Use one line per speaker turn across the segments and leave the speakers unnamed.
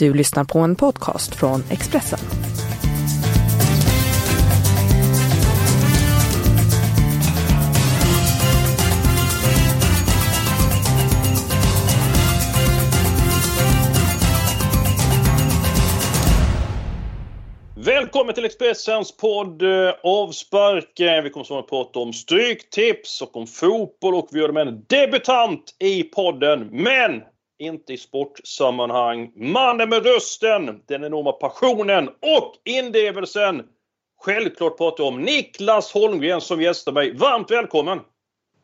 Du lyssnar på en podcast från Expressen.
Välkommen till Expressens podd eh, Avspark. Vi kommer att prata om stryktips och om fotboll och vi gör det med en debutant i podden. Men inte i sportsammanhang. Mannen med rösten, den enorma passionen och inlevelsen. Självklart pratar jag om Niklas Holmgren som gästar mig. Varmt välkommen!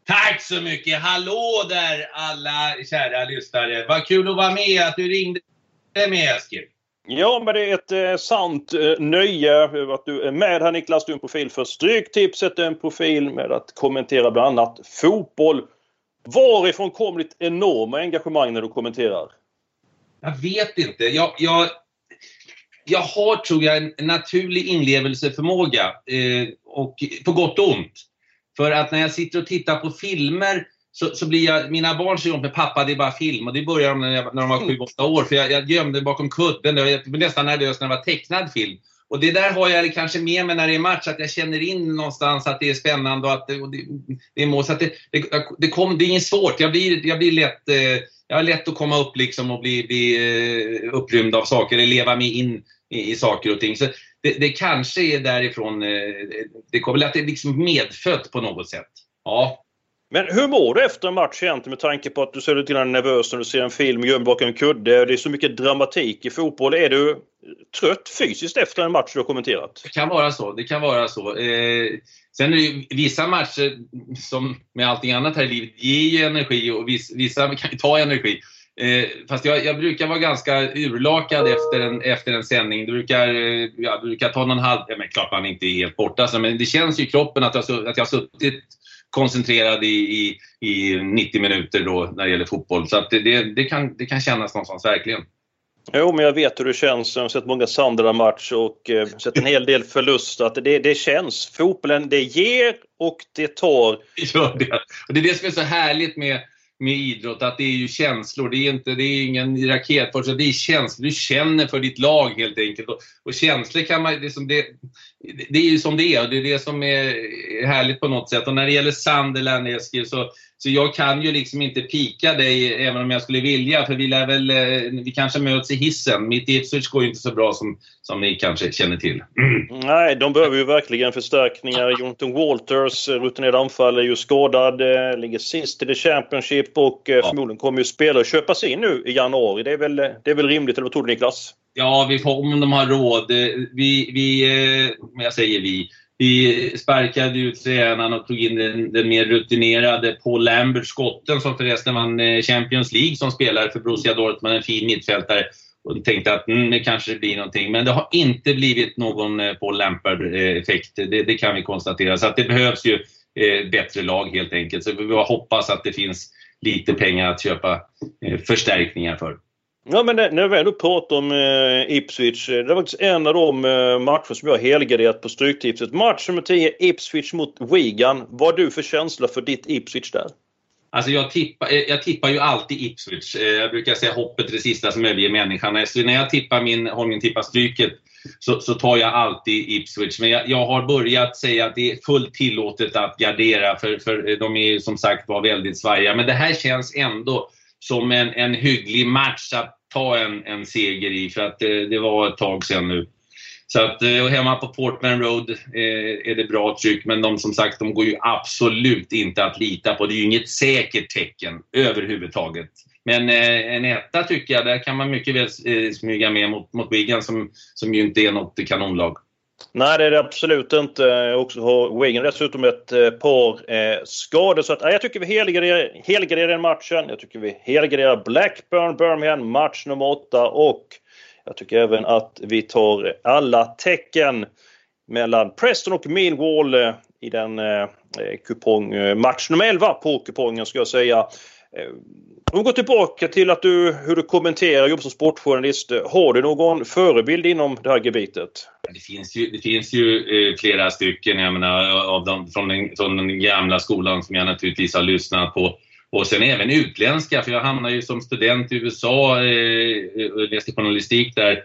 Tack så mycket! Hallå där alla kära lyssnare! Vad kul att vara med, att du ringde med Eskil.
Ja, men det är ett eh, sant eh, nöje att du är med här Niklas. Du är en profil för Stryktipset, en profil med att kommentera bland annat fotboll. Varifrån kommer ditt enorma engagemang när du kommenterar?
Jag vet inte. Jag, jag, jag har, tror jag, en naturlig inlevelseförmåga. Eh, och på gott och ont. För att när jag sitter och tittar på filmer så, så blir jag, mina barn säger med pappa det är bara film och det började de när, jag, när de var 7-8 år för jag, jag gömde bakom kudden. Jag blev nästan nervös när det var tecknad film. Och det där har jag kanske med mig när det är match, att jag känner in någonstans att det är spännande och att det, och det, det är mål. Så att det, det, det, kom, det är inget svårt. Jag blir, jag blir lätt, eh, jag har lätt att komma upp liksom och bli, bli eh, upprymd av saker, eller leva mig in i, i saker och ting. Så det, det kanske är därifrån, eh, det kommer väl att det är liksom medfött på något sätt. Ja,
men hur mår du efter en match egentligen med tanke på att du ser lite grann nervös när du ser en film gömd bakom en kudde? Det är så mycket dramatik i fotboll. Är du trött fysiskt efter en match du har kommenterat?
Det kan vara så. Det kan vara så. Eh, sen är det ju vissa matcher, som med allting annat här i livet, ger ju energi och vissa kan ju ta energi. Eh, fast jag, jag brukar vara ganska urlakad efter en, efter en sändning. Det brukar, eh, jag brukar ta någon halv... Ja, men klart man inte är helt borta, alltså, men det känns ju i kroppen att jag, att jag har suttit koncentrerad i, i, i 90 minuter då när det gäller fotboll. Så att det, det, det, kan, det kan kännas någonstans verkligen.
Jo, men jag vet hur det känns. Jag har sett många Sandra-match och eh, sett en hel del förluster. Att det, det känns. Fotbollen, det ger och det tar.
gör det. Det är det som är så härligt med, med idrott, att det är ju känslor. Det är, inte, det är ingen raketfart, det är känslor. Du känner för ditt lag helt enkelt. Och, och känslor kan man... Det är, som det, det är ju som det är och det är det som är härligt på något sätt. Och när det gäller Sunderland, Eskil, så, så jag kan ju liksom inte pika dig även om jag skulle vilja, för vi lär väl... eh, Vi kanske möts i hissen. Mitt Ipswich går ju inte så bra som, som ni kanske känner till.
Nej, de behöver ju verkligen förstärkningar. Jonathan Walters, eh, rutinerad anfallare, är ju skadad. eh, Ligger sist i the Championship och eh, förmodligen kommer ju spelare köpas in nu i januari. Det är väl, det är väl rimligt, eller vad tror du Niklas?
Ja, vi får, om de har råd. Vi, vi jag säger vi, vi sparkade ut tränaren och tog in den, den mer rutinerade Paul Lambert, skotten som förresten vann eh, Champions League som spelare för Borussia Dortmund, en fin mittfältare. Och tänkte att mm, det kanske blir någonting. Men det har inte blivit någon eh, Paul Lampard-effekt. Eh, det, det kan vi konstatera. Så att det behövs ju eh, bättre lag helt enkelt. Så vi bara hoppas att det finns lite pengar att köpa eh, förstärkningar för.
Ja, men när vi ändå pratar om eh, Ipswich. Eh, det var faktiskt en av de eh, matcher som jag helgarderat på Stryktipset. Match nummer 10, Ipswich mot Wigan. Vad har du för känsla för ditt Ipswich där?
Alltså jag tippar, eh, jag tippar ju alltid Ipswich. Eh, jag brukar säga hoppet är det sista som överger människan. Så när jag tippar min Holmgren tippar stryket så, så tar jag alltid Ipswich. Men jag, jag har börjat säga att det är fullt tillåtet att gardera för, för de är ju som sagt var väldigt svajiga. Men det här känns ändå som en, en hygglig match att ta en, en seger i för att eh, det var ett tag sedan nu. Så att eh, och hemma på Portman Road eh, är det bra tryck men de som sagt de går ju absolut inte att lita på. Det är ju inget säkert tecken överhuvudtaget. Men eh, en etta tycker jag, där kan man mycket väl eh, smyga med mot, mot Wigan som, som ju inte är något kanonlag.
Nej, det är det absolut inte. Jag Också har Wigan dessutom ett eh, par eh, skador. Så att, jag tycker vi helgarderar, helgarderar den matchen. Jag tycker vi helgarderar Blackburn, Birmingham, match nummer 8 och jag tycker även att vi tar alla tecken mellan Preston och Millwall eh, i den eh, eh kupong, match nummer 11 på kupongen ska jag säga. Eh, om vi går tillbaka till att du, hur du kommenterar jobb som sportjournalist. Eh, har du någon förebild inom det här gebitet?
Det finns ju, det finns ju eh, flera stycken jag menar, av dem, från, den, från den gamla skolan som jag naturligtvis har lyssnat på. Och sen även utländska, för jag hamnade ju som student i USA eh, och läste journalistik där eh,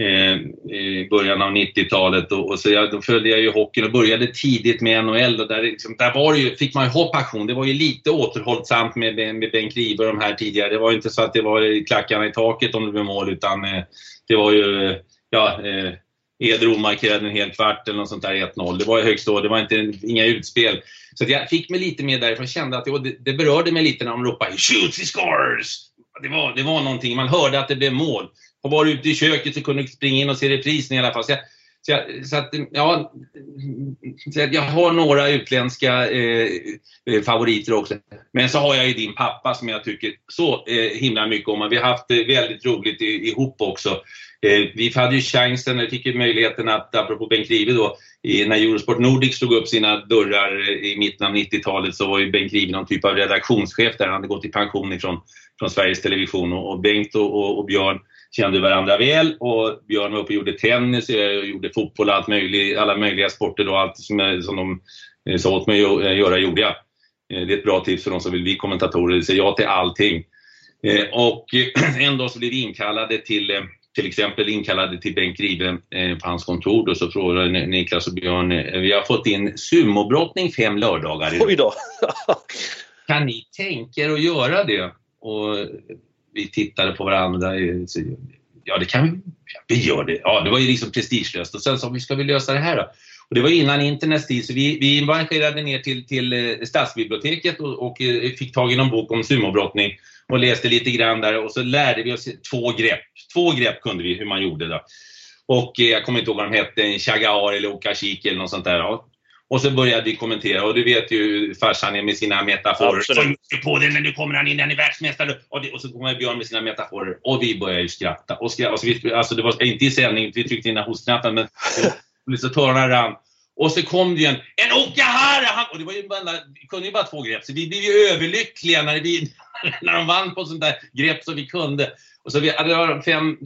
Eh, i början av 90-talet och, och, så jag, då följde jag ju hockeyn och började tidigt med NHL och där, liksom, där var ju, fick man ju ha passion. Det var ju lite återhållsamt med, med Bengt Grive och de här tidigare. Det var ju inte så att det var klackarna i taket om det blev mål utan eh, det var ju, ja, eh, Edro markerade en hel kvart eller något sånt där 1-0. Det var ju högst då, det var inte, inga utspel. Så jag fick mig lite mer därifrån, kände att det, det berörde mig lite när de ropade “Shoots, he scores!” det var, det var någonting, man hörde att det blev mål har varit ute i köket så kunde du springa in och se reprisen i alla fall. Så, jag, så, jag, så att, ja, så jag har några utländska eh, eh, favoriter också. Men så har jag ju din pappa som jag tycker så eh, himla mycket om. Vi har haft eh, väldigt roligt ihop också. Eh, vi hade ju chansen, eller fick ju möjligheten att, apropå Bengt Grive då, när Eurosport Nordic slog upp sina dörrar eh, i mitten av 90-talet så var ju Bengt Grive någon typ av redaktionschef där. Han hade gått i pension ifrån från Sveriges Television och, och Bengt och, och, och, Björn kände varandra väl och Björn var uppe och gjorde tennis, och gjorde fotboll och allt möjligt, alla möjliga sporter då, allt som, som de eh, sa åt mig att göra gjorde jag. Det är ett bra tips för de som vill bli kommentatorer, säga ja till allting. Och en dag så blev vi inkallade till till exempel inkallade till Bengt Grive eh, på hans kontor och så frågade Niklas och Björn, eh, vi har fått in sumobrottning fem lördagar
Oj då!
kan ni tänka er att göra det? Och vi tittade på varandra. Ja, det kan vi. Ja, vi gör det. Ja, det var ju liksom prestigelöst. Och sen sa vi, ska vi lösa det här då? Och det var innan internets tid, så vi, vi marscherade ner till, till eh, stadsbiblioteket och, och eh, fick tag i någon bok om sumobrottning och läste lite grann där och så lärde vi oss två grepp. Två grepp kunde vi hur man gjorde då. Och eh, jag kommer inte ihåg vad de hette, en Chagar eller Okashiki eller något sånt där. Ja. Och så började vi kommentera och du vet ju farsan är med sina metaforer. Så på det när du kommer han in, han är världsmästare. Och, det, och så kommer Björn med sina metaforer och vi började ju skratta. Och skratta. Alltså, vi, alltså det var inte i sändning, vi tryckte in hostknappen men så tårarna rann. Och så kom det ju en, en Okahara! och det var ju bara, vi kunde ju bara två grepp, så vi blev ju överlyckliga när, vi, när de vann på sånt där grepp så vi kunde. Och så vi, var fem,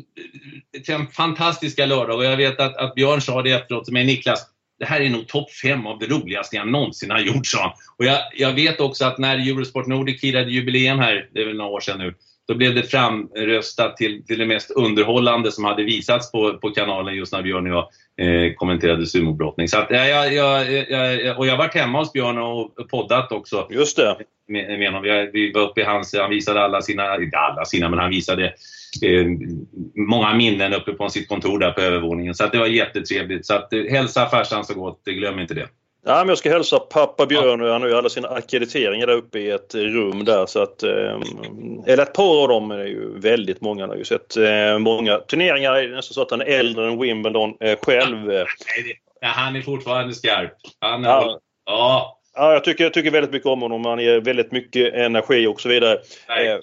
fem fantastiska lördagar och jag vet att, att Björn sa det efteråt till mig, Niklas, det här är nog topp fem av det roligaste jag någonsin har gjort, sa han. Och jag, jag vet också att när Eurosport Nordic firade jubileum här, det är väl några år sedan nu, då blev det framröstat till, till det mest underhållande som hade visats på, på kanalen just när Björn och jag eh, kommenterade sumobrottning. Så att, ja, jag, jag, jag, och jag varit hemma hos Björn och poddat också.
Just det.
Med, med honom. Vi, vi var uppe i hans, han visade alla sina, inte alla sina, men han visade eh, många minnen uppe på sitt kontor där på övervåningen. Så att det var jättetrevligt. Så att, eh, hälsa farsan så gott, glöm inte det.
Ja, men jag ska hälsa pappa Björn och han har ju alla sina akkrediteringar där uppe i ett rum där. Så att, eh, eller ett par av dem är ju väldigt många. Han har ju sett eh, många turneringar. Det är nästan så att han är äldre än Wimbledon eh, själv.
Ja, han är fortfarande skarp. Han
är, ja. ja. Ja, jag tycker, jag tycker väldigt mycket om honom. Han ger väldigt mycket energi och så vidare. Nej.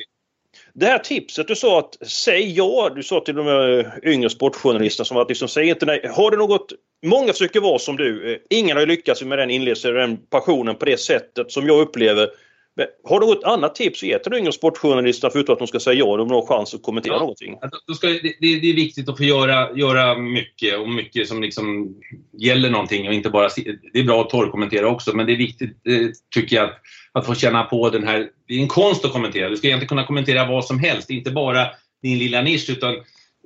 Det här tipset du sa att säg ja. Du sa till de yngre sportjournalisterna som att liksom säg inte nej. Har du något Många försöker vara som du. Eh, ingen har lyckats med den inlevelsen den passionen på det sättet som jag upplever. Men har du något annat tips att ge till de yngre sportjournalisterna förutom att de ska säga ja de har chans att kommentera ja, någonting?
Ska, det, det, är viktigt att få göra, göra mycket och mycket som liksom gäller någonting och inte bara... Det är bra att torrkommentera också men det är viktigt eh, tycker jag att, att få känna på den här... Det är en konst att kommentera. Du ska egentligen kunna kommentera vad som helst, inte bara din lilla nisch utan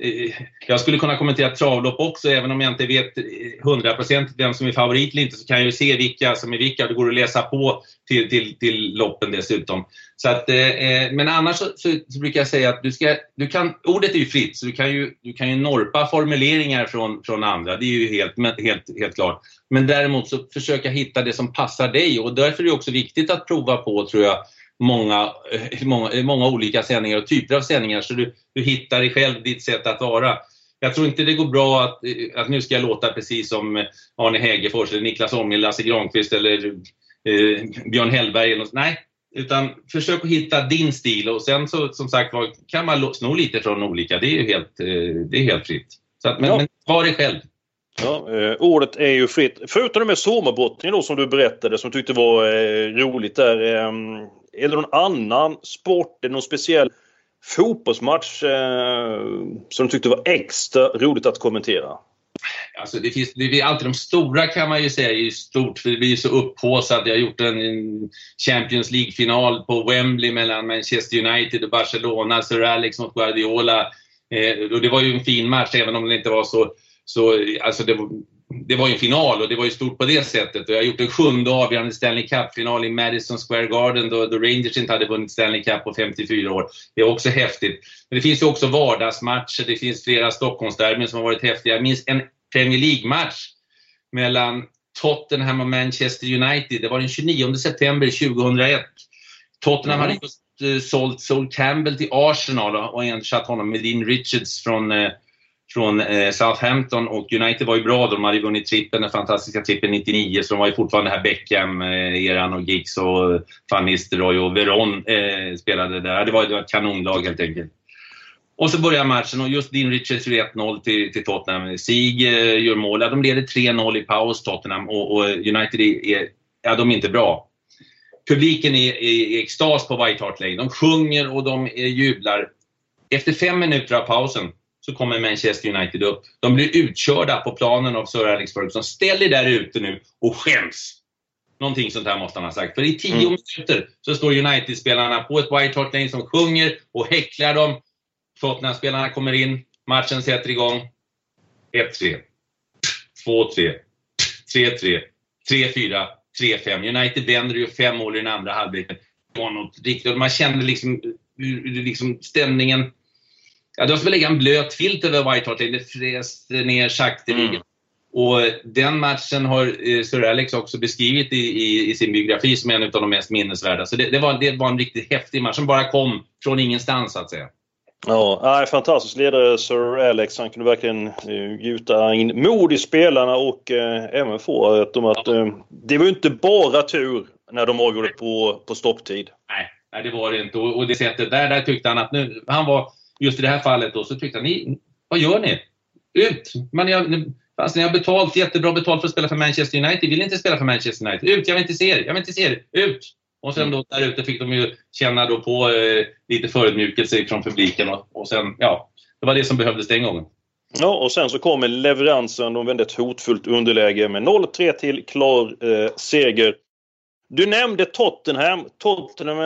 Eh, jag skulle kunna kommentera travlopp också, även om jag inte vet eh, 100% vem som är favorit eller inte, så kan jag ju se vilka som är vilka. Det går att läsa på till, till, till loppen dessutom. Så att, eh, eh, men annars så, så, så, brukar jag säga att du ska, du kan, ordet är ju fritt, så du kan ju, du kan ju norpa formuleringar från, från andra. Det är ju helt, helt, helt klart. Men däremot så försöka hitta det som passar dig och därför är det också viktigt att prova på, tror jag, många, eh, många, eh, många olika sändningar och typer av sändningar så du, du hittar dig själv, ditt sätt att vara. Jag tror inte det går bra att, eh, att nu ska jag låta precis som Arne Hägerfors eller Niklas Ångel, Lasse Granqvist eller eh, Björn Hellberg. Eller något. Nej, utan försök att hitta din stil och sen så som sagt kan man sno lite från olika. Det är ju helt, det är helt fritt. Så att, men, ja. men var dig själv.
Ja, eh, ordet är ju fritt. Förutom det med somarbrottningen då som du berättade som du tyckte var eh, roligt där. Eh, är det någon annan sport, eller någon speciell fotbollsmatch eh, som du tyckte var extra roligt att kommentera?
Alltså det finns, det är alltid de stora kan man ju säga är stort för det blir så upphaussat. Jag har gjort en Champions League-final på Wembley mellan Manchester United och Barcelona, Sir Alex mot Guardiola. Eh, och det var ju en fin match även om det inte var så, så alltså det, det var ju en final och det var ju stort på det sättet. Och jag har gjort en sjunde avgörande Stanley Cup-final i Madison Square Garden då, då, Rangers inte hade vunnit Stanley Cup på 54 år. Det är också häftigt. Men det finns ju också vardagsmatcher, det finns flera Stockholmsderbyn som har varit häftiga. Jag minns en Premier League-match mellan Tottenham och Manchester United. Det var den 29 september 2001. Tottenham mm. hade just uh, sålt Sol Campbell till Arsenal och ersatt honom med Dean Richards från uh, från eh, Southampton och United var ju bra. De hade ju vunnit trippen, den fantastiska trippen 99 så de var ju fortfarande här Beckham-eran eh, och Giggs och Van Nistelrooy och Veron eh, spelade där. Det var, det var ett kanonlag helt enkelt. Och så börjar matchen och just Dean Richards 1-0 till, till Tottenham. Sieg eh, gör mål. Ja, de leder 3-0 i paus, Tottenham, och, och United är, är, ja, de är inte bra. Publiken är i extas på White Hart Lane. De sjunger och de eh, jublar. Efter fem minuter av pausen så kommer Manchester United upp. De blir utkörda på planen av Sir Alex Ferguson. Ställ er där ute nu och skäms! Någonting sånt här måste han ha sagt. För i tio mm. minuter så står United-spelarna på ett White Hart Lane som sjunger och häcklar dem. Tottenham-spelarna kommer in, matchen sätter igång. 1-3, 2-3, 3-3, 3-4, 3-5. United vänder ju fem mål i den andra halvleken. Man kände liksom, liksom stämningen Ja, de skulle lägga en blöt filt över White Hart Lane. Det fräste ner sakteligen. Mm. Och den matchen har eh, Sir Alex också beskrivit i, i, i, sin biografi som en av de mest minnesvärda. Så det, det, var, det var en riktigt häftig match som bara kom från ingenstans så att säga.
Ja, fantastisk ledare Sir Alex. Han kunde verkligen uh, gjuta in mod i spelarna och uh, även få dem att... Uh, det var ju inte bara tur när de avgjorde på, på stopptid.
Nej, nej, det var det inte. Och, och det sättet där, där tyckte han att nu... Han var just i det här fallet då, så tyckte han, ni, vad gör ni? Ut! Men jag, alltså, ni har betalt, jättebra betalt för att spela för Manchester United. Vill inte spela för Manchester United? Ut! Jag vill inte se er! Jag vill inte se er! Ut! Och sen då där ute fick de ju känna då på eh, lite förödmjukelse från publiken och, och sen, ja, det var det som behövdes den gången.
Ja, och sen så kommer leveransen. De vände ett hotfullt underläge med 0-3 till klar eh, seger. Du nämnde Tottenham. Tottenham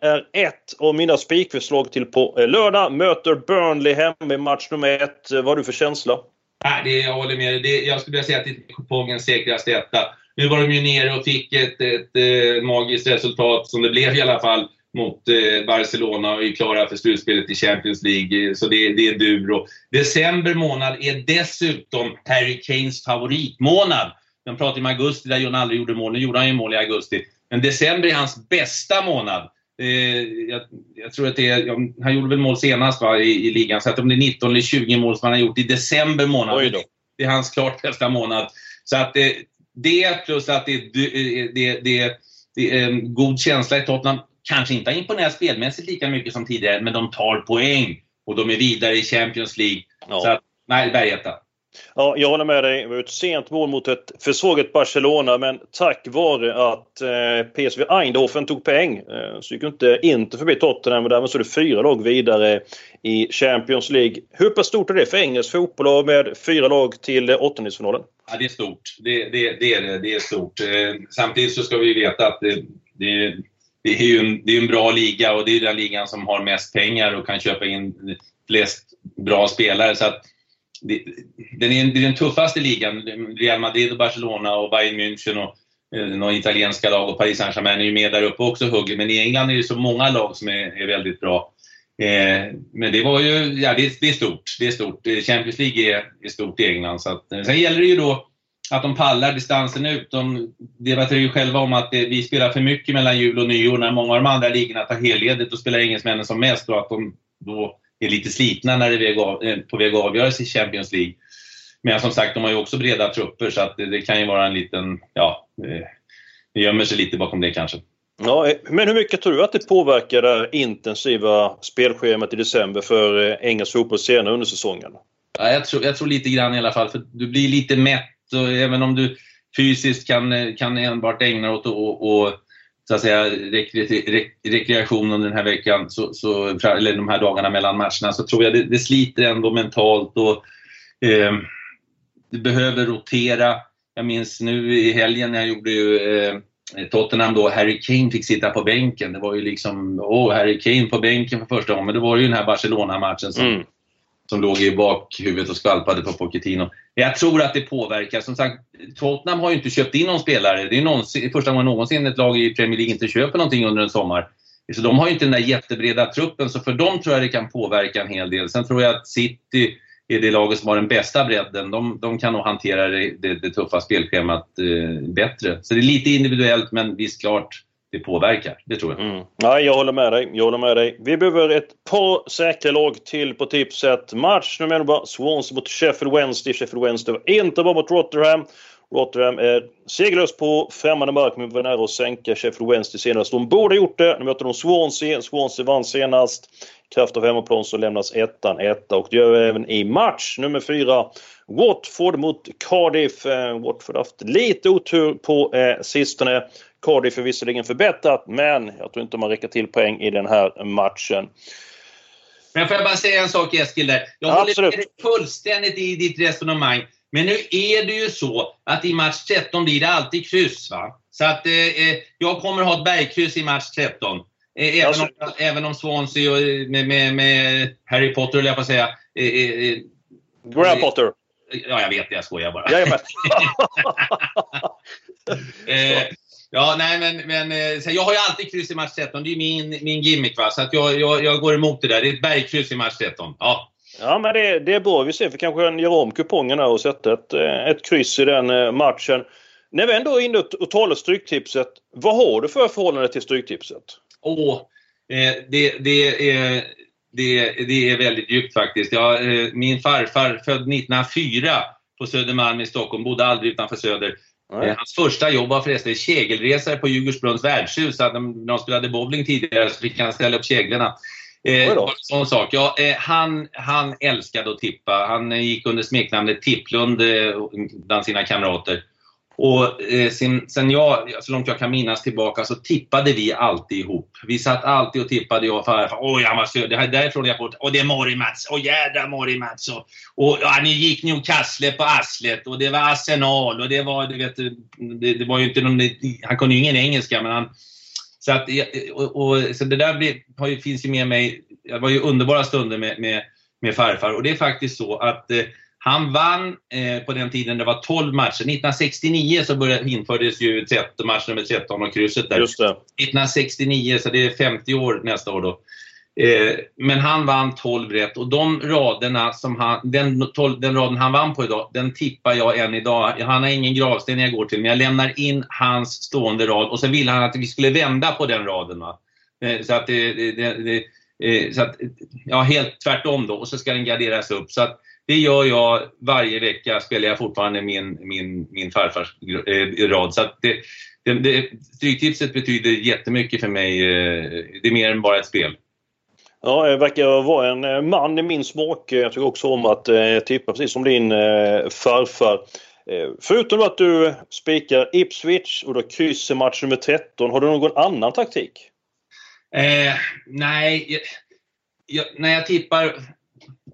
är ett av mina spikförslag till på eh, lördag. Möter Burnley hemma i match nummer ett. Eh, vad har du för känsla?
Nej, det, jag håller med dig. Jag skulle vilja säga att det är kupongens säkraste etta. Nu var de ju nere och fick ett, ett, ett, magiskt resultat, som det blev i alla fall, mot eh, Barcelona och är klara för slutspelet i Champions League. Så det, det är dur. December månad är dessutom Harry Kanes favoritmånad. De pratar om augusti där John aldrig gjorde mål. Nu gjorde han ju mål i augusti. Men december är hans bästa månad. Eh, jag, jag, tror att det är, han gjorde väl mål senast va, i, i ligan, så att om det är 19 eller 20 mål som han har gjort i december månad. Det är hans klart bästa månad. Så att eh, det plus att det, det, det, det, det är en god känsla i Tottenham. Kanske inte har imponerat spelmässigt lika mycket som tidigare, men de tar poäng och de är vidare i Champions League. Ja. Så att, nej, bergetta.
Ja, jag håller med dig. Det var ett sent mål mot ett försvagat Barcelona men tack vare att eh, PSV Eindhoven tog poäng eh, så gick inte Inter förbi Tottenham och därmed så är det fyra lag vidare i Champions League. Hur pass stort är det för engelsk fotboll med fyra lag till åttondelsfinalen?
Ja, det är stort. Det, det, det, är det. Det är stort. Eh, samtidigt så ska vi veta att det, det, det är ju en, det är en bra liga och det är den ligan som har mest pengar och kan köpa in flest bra spelare. Så att det, den är, det är den tuffaste ligan. Real Madrid och Barcelona och Bayern München och eh, några italienska lag och Paris Saint-Germain är ju med där uppe också och hugger. Men i England är det så många lag som är, är väldigt bra. Eh, men det var ju, ja det, det, är stort. Det är stort. Eh, Champions League är, är stort i England. Så att, eh, sen gäller det ju då att de pallar distansen ut. De debatterar ju själva om att eh, vi spelar för mycket mellan jul och nyår när många av de andra ligorna tar helledigt och spelar engelsmännen som mest och att de då är lite slitna när det är på väg att avgöras i Champions League. Men som sagt, de har ju också breda trupper så att det, det kan ju vara en liten, ja, det gömmer sig lite bakom det kanske.
Ja, men hur mycket tror du att det påverkar det intensiva spelschemat i december för eh, engelsk fotboll senare under säsongen?
Ja, jag, tror, jag tror lite grann i alla fall, för du blir lite mätt och även om du fysiskt kan, kan enbart ägna dig åt att så att säga, rekre, rekreation under den här veckan, så, så, eller de här dagarna mellan matcherna, så tror jag det, det sliter ändå mentalt. Och, eh, du behöver rotera. Jag minns nu i helgen när jag gjorde ju eh, Tottenham då, Harry Kane fick sitta på bänken. Det var ju liksom, åh, Harry Kane på bänken för första gången. Men det var ju den här Barcelona-matchen som, mm som låg i bakhuvudet och skvalpade på Pochettino. Jag tror att det påverkar. Som sagt, Tottenham har ju inte köpt in någon spelare. Det är någonsin, första gången någonsin ett lag i Premier League inte köper någonting under en sommar. Så de har ju inte den där jättebreda truppen, så för dem tror jag det kan påverka en hel del. Sen tror jag att City är det laget som har den bästa bredden. De, de kan nog hantera det, det, det tuffa spelschemat eh, bättre. Så det är lite individuellt, men visst klart det påverkar. Det tror jag.
Mm. Nej, jag håller med dig. Jag håller med dig. Vi behöver ett par säkra lag till på tipset. Match nummer 11, Swansea mot Sheffield Wednesday. Sheffield Wednesday var inte bra mot Rotterdam. Rotterdam är segerlös på främmande mark men var nära att sänka Sheffield Wednesday senast. De borde ha gjort det. Nu möter de Swansea. Swansea vann senast. Kraft av hemmaplan så lämnas ettan etta och det gör vi även i match nummer fyra. Watford mot Cardiff. Eh, Watford har haft lite otur på eh, sistone. Cardiff är visserligen förbättrat men jag tror inte man räcker till poäng i den här matchen.
Men får jag bara säga en sak Eskil där. Jag Absolut. håller med fullständigt i ditt resonemang. Men nu är det ju så att i match 13 blir det alltid kryss. Va? Så att eh, eh jag kommer ha ett bergkryss i match 13. Eh, även, om, även om Swansea och, eh, med, med, med Harry Potter, höll jag på att säga. Eh,
eh, Graham Potter.
Ja, jag vet det. Jag skojar bara. eh, ja, nej men, men så jag har ju alltid kryss i match 13. Det är min, min gimmick. Va? Så att jag, jag, jag går emot det där. Det är ett bergkryss i match 13. Ja.
Ja, men det, det är bra. Vi ser, vi kanske kan göra om kupongerna och sätta ett, ett kryss i den matchen. När vi ändå är inne och talar Stryktipset, vad har du för förhållande till Stryktipset?
Åh, eh, det, det, är, det, det är väldigt djupt faktiskt. Jag, eh, min farfar, född 1904 på Södermalm i Stockholm, bodde aldrig utanför Söder. Nej. Eh, hans första jobb var förresten kegelresare på Djurgårdsbrunns värdshus. När de spelade bowling tidigare så fick han ställa upp keglarna. Eh, sån sak. Ja, eh, han, han älskade att tippa. Han gick under smeknamnet Tipplund eh, bland sina kamrater. Och eh, sen, sen jag, så långt jag kan minnas tillbaka, så tippade vi alltid ihop. Vi satt alltid och tippade, jag och farfar. Oj, han var söd. Det här därifrån jag fått. Och det är Mori-Mats. Och jädra Mori-Mats. Och, och ja, ni gick Newcastle på arslet. Och det var Arsenal. Och det var, du vet, det, det var ju inte någon, Han kunde ju ingen engelska, men han... Så, att, och, och, så det där blir, har ju, finns ju med mig. Det var ju underbara stunder med, med, med farfar. Och det är faktiskt så att eh, han vann eh, på den tiden det var 12 matcher. 1969 så började, infördes ju 13, match nummer 13 och krysset där.
Just det.
1969, så det är 50 år nästa år då. Eh, men han vann 12 rätt och de raderna som han, den, 12, den raden han vann på idag, den tippar jag än idag. Han har ingen gravsten jag går till, men jag lämnar in hans stående rad och sen vill han att vi skulle vända på den raden. Eh, så att det, det, det eh, så att, ja, helt tvärtom då och så ska den garderas upp. Så att det gör jag varje vecka, spelar jag fortfarande min, min, min farfars eh, rad. Så det, det, det, Stryktipset betyder jättemycket för mig. Eh, det är mer än bara ett spel.
Ja, det verkar vara en eh, man i min smak. Jag tycker också om att eh, tippa precis som din eh, farfar. Eh, förutom att du spikar Ipswich och då kryss i match nummer 13. Har du någon annan taktik?
Eh, nej, jag, jag, när jag tippar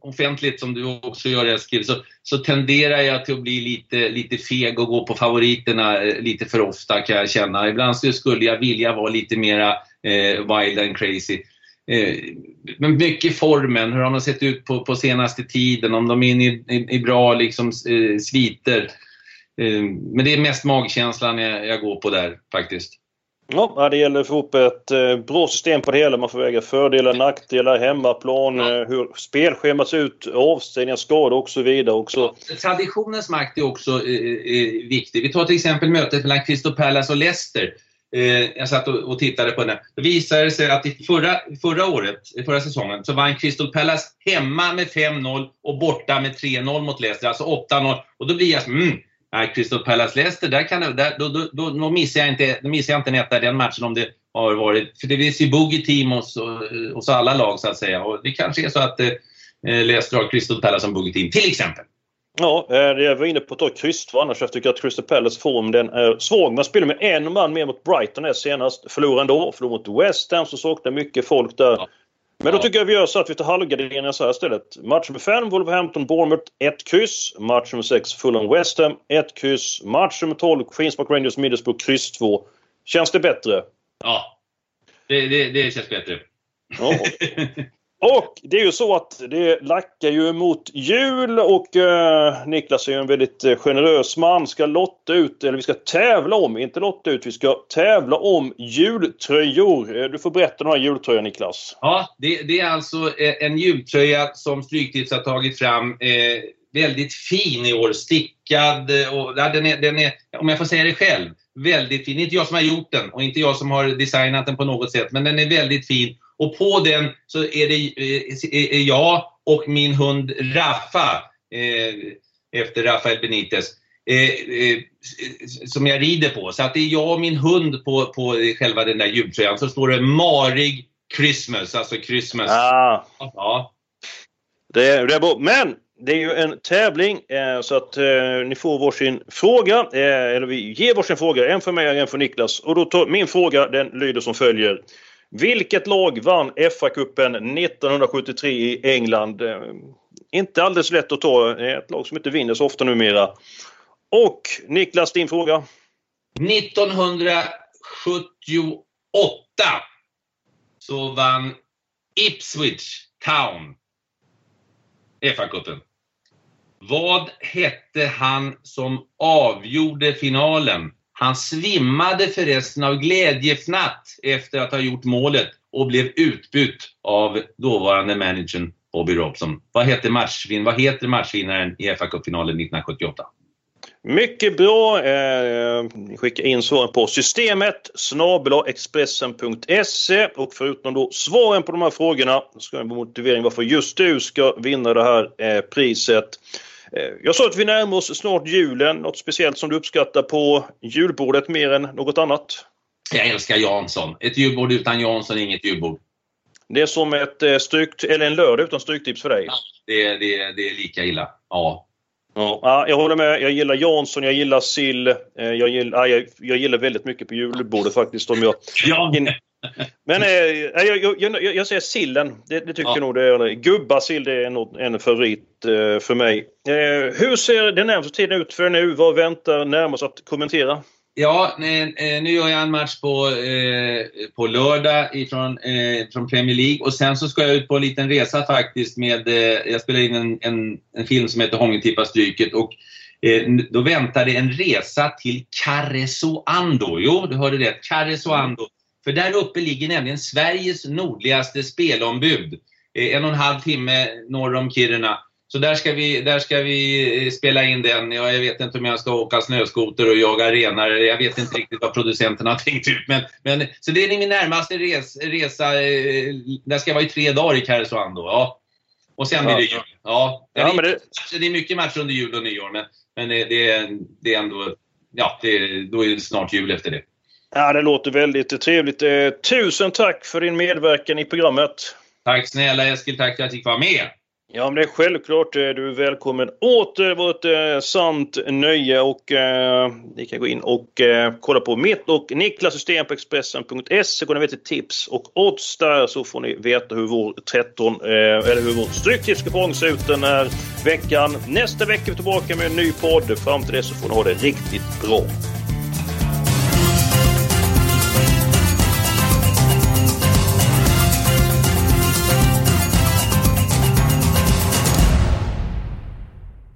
offentligt som du också gör Eskil så, så tenderar jag till att bli lite, lite feg och gå på favoriterna eh, lite för ofta kan jag känna. Ibland så skulle jag vilja vara lite mera eh, wild and crazy. Eh, men mycket formen, hur har de sett ut på, på senaste tiden, om de är inne i, i, i bra liksom, eh, sviter. Eh, men det är mest magkänslan jag, jag går på där faktiskt.
Ja, det gäller att få upp ett eh, bra system på det hela. Man får väga fördelar, nackdelar, hemmaplan. Eh, hur spelschemat ser ut, avstängningar, skador och så vidare. Också.
Traditionens makt är också eh, eh, viktig. Vi tar till exempel mötet mellan Crystal Palace och Leicester. Eh, jag satt och, och, tittade på den. Det visade sig att i förra, förra året, förra säsongen, så vann Crystal Palace hemma med 5-0 och borta med 3-0 mot Leicester, alltså 8-0. Och då blir jag så mm, Nej, Crystal Palace-Leicester, där kan där, då, då, då, då, missar jag inte, då missar jag inte en etta i den matchen om det har varit... För det finns ju boogie-team hos, hos alla lag så att säga. Och det kanske är så att eh, Leicester har Crystal Palace som boogie-team, till exempel.
Ja, eh, jag var inne på att ta kryss annars. Jag tycker att Crystal Palace form den är svag. Man spelar med en man mer mot Brighton är senast. Förlorade ändå. Förlorade mot West Ham som saknar mycket folk där. Ja. Men då tycker jag vi gör så att vi tar halvgarderingen så här istället. Match nummer 5, Wolverhampton, Bournemouth, 1 kryss. Match nummer 6, Fulham, West Ham, 1 kryss. Match nummer 12, Queens Park Rangers, Middlesbrough, kryss 2. Känns det bättre?
Ja, det, det, det känns bättre.
Ja. Och det är ju så att det lackar ju mot jul och eh, Niklas är ju en väldigt eh, generös man. Ska lotta ut, eller vi ska tävla om, inte lotta ut, vi ska tävla om jultröjor. Eh, du får berätta om den här jultröjan Niklas.
Ja, det, det är alltså eh, en jultröja som Stryktips har tagit fram. Eh, väldigt fin i år, stickad och ja, den är, den är, om jag får säga det själv, väldigt fin. Inte jag som har gjort den och inte jag som har designat den på något sätt, men den är väldigt fin. Och på den så är det är jag och min hund Raffa, eh, efter Rafael Benitez, eh, eh, som jag rider på. Så att det är jag och min hund på, på själva den där jultröjan. Så står det Marig Christmas, alltså Christmas.
Ah.
Ja.
Det, det är bra. Men det är ju en tävling eh, så att eh, ni får varsin fråga. Eh, eller vi ger varsin fråga. En för mig och en för Niklas. Och då tar, min fråga den lyder som följer. Vilket lag vann FA-cupen 1973 i England? Inte alldeles lätt att ta. Ett lag som inte vinner så ofta numera. Och Niklas, din fråga?
1978 så vann Ipswich Town FA-cupen. Vad hette han som avgjorde finalen? Han svimmade förresten av glädjefnatt efter att ha gjort målet och blev utbytt av dåvarande managern Bobby Robson. Vad heter, matchvin vad heter matchvinnaren i fa Cup-finalen 1978?
Mycket bra. Eh, skicka in svaren på systemet Expressen.se och förutom då svaren på de här frågorna ska jag en motivering varför just du ska vinna det här eh, priset. Eh, jag sa att vi närmar oss snart julen. Något speciellt som du uppskattar på julbordet mer än något annat?
Jag älskar Jansson. Ett julbord utan Jansson är inget julbord.
Det är som ett eh, strykt, eller en lördag utan stryktips för dig?
Ja, det, det, det är lika illa. Ja.
Ja, jag håller med. Jag gillar Jansson, jag gillar sill. Eh, jag gillar, jag, jag gillar väldigt mycket på julbordet faktiskt. Om jag,
ja.
Men eh, jag, jag, jag, säger sillen. Det, det tycker ja. jag nog det är. Gubbasill det är nog en favorit eh, för mig. Eh, hur ser den närmaste tiden ut för nu? Vad väntar närmast att kommentera?
Ja, nu gör jag en match på, eh, på lördag ifrån, eh, från Premier League och sen så ska jag ut på en liten resa faktiskt med, eh, jag spelar in en, en, en film som heter Hångeltippa stryket och då väntar det en resa till Karesuando. Jo, du hörde rätt. Karesuando för där uppe ligger nämligen Sveriges nordligaste spelombud. Eh, en och en halv timme norr om Kiruna. Så där ska vi, där ska vi eh, spela in den. Ja, jag vet inte om jag ska åka snöskoter och jaga renar. Jag vet inte riktigt vad producenterna har tänkt ut. Men, men, så det är min närmaste res, resa. Eh, där ska jag vara i tre dagar i Karesuando. Ja. Och sen blir det jul. Ja, det, är, det... det är mycket matcher under jul och nyår. Men, men det, är, det är ändå... Ja, det, då är det snart jul efter det.
Ja, det låter väldigt trevligt. Eh, tusen tack för din medverkan i programmet.
Tack snälla Eskil, tack för att jag fick vara med.
Ja, men det är självklart. Eh, du är välkommen åter. Det var ett eh, sant nöje och eh, ni kan gå in och eh, kolla på mitt och Niklas system på Expressen.se. Går ni veta tips och odds där så får ni veta hur vår 13 eh, eller hur vår stryktipskupong ser ut den här veckan. Nästa vecka är vi tillbaka med en ny podd. Fram till dess så får ni ha det riktigt bra.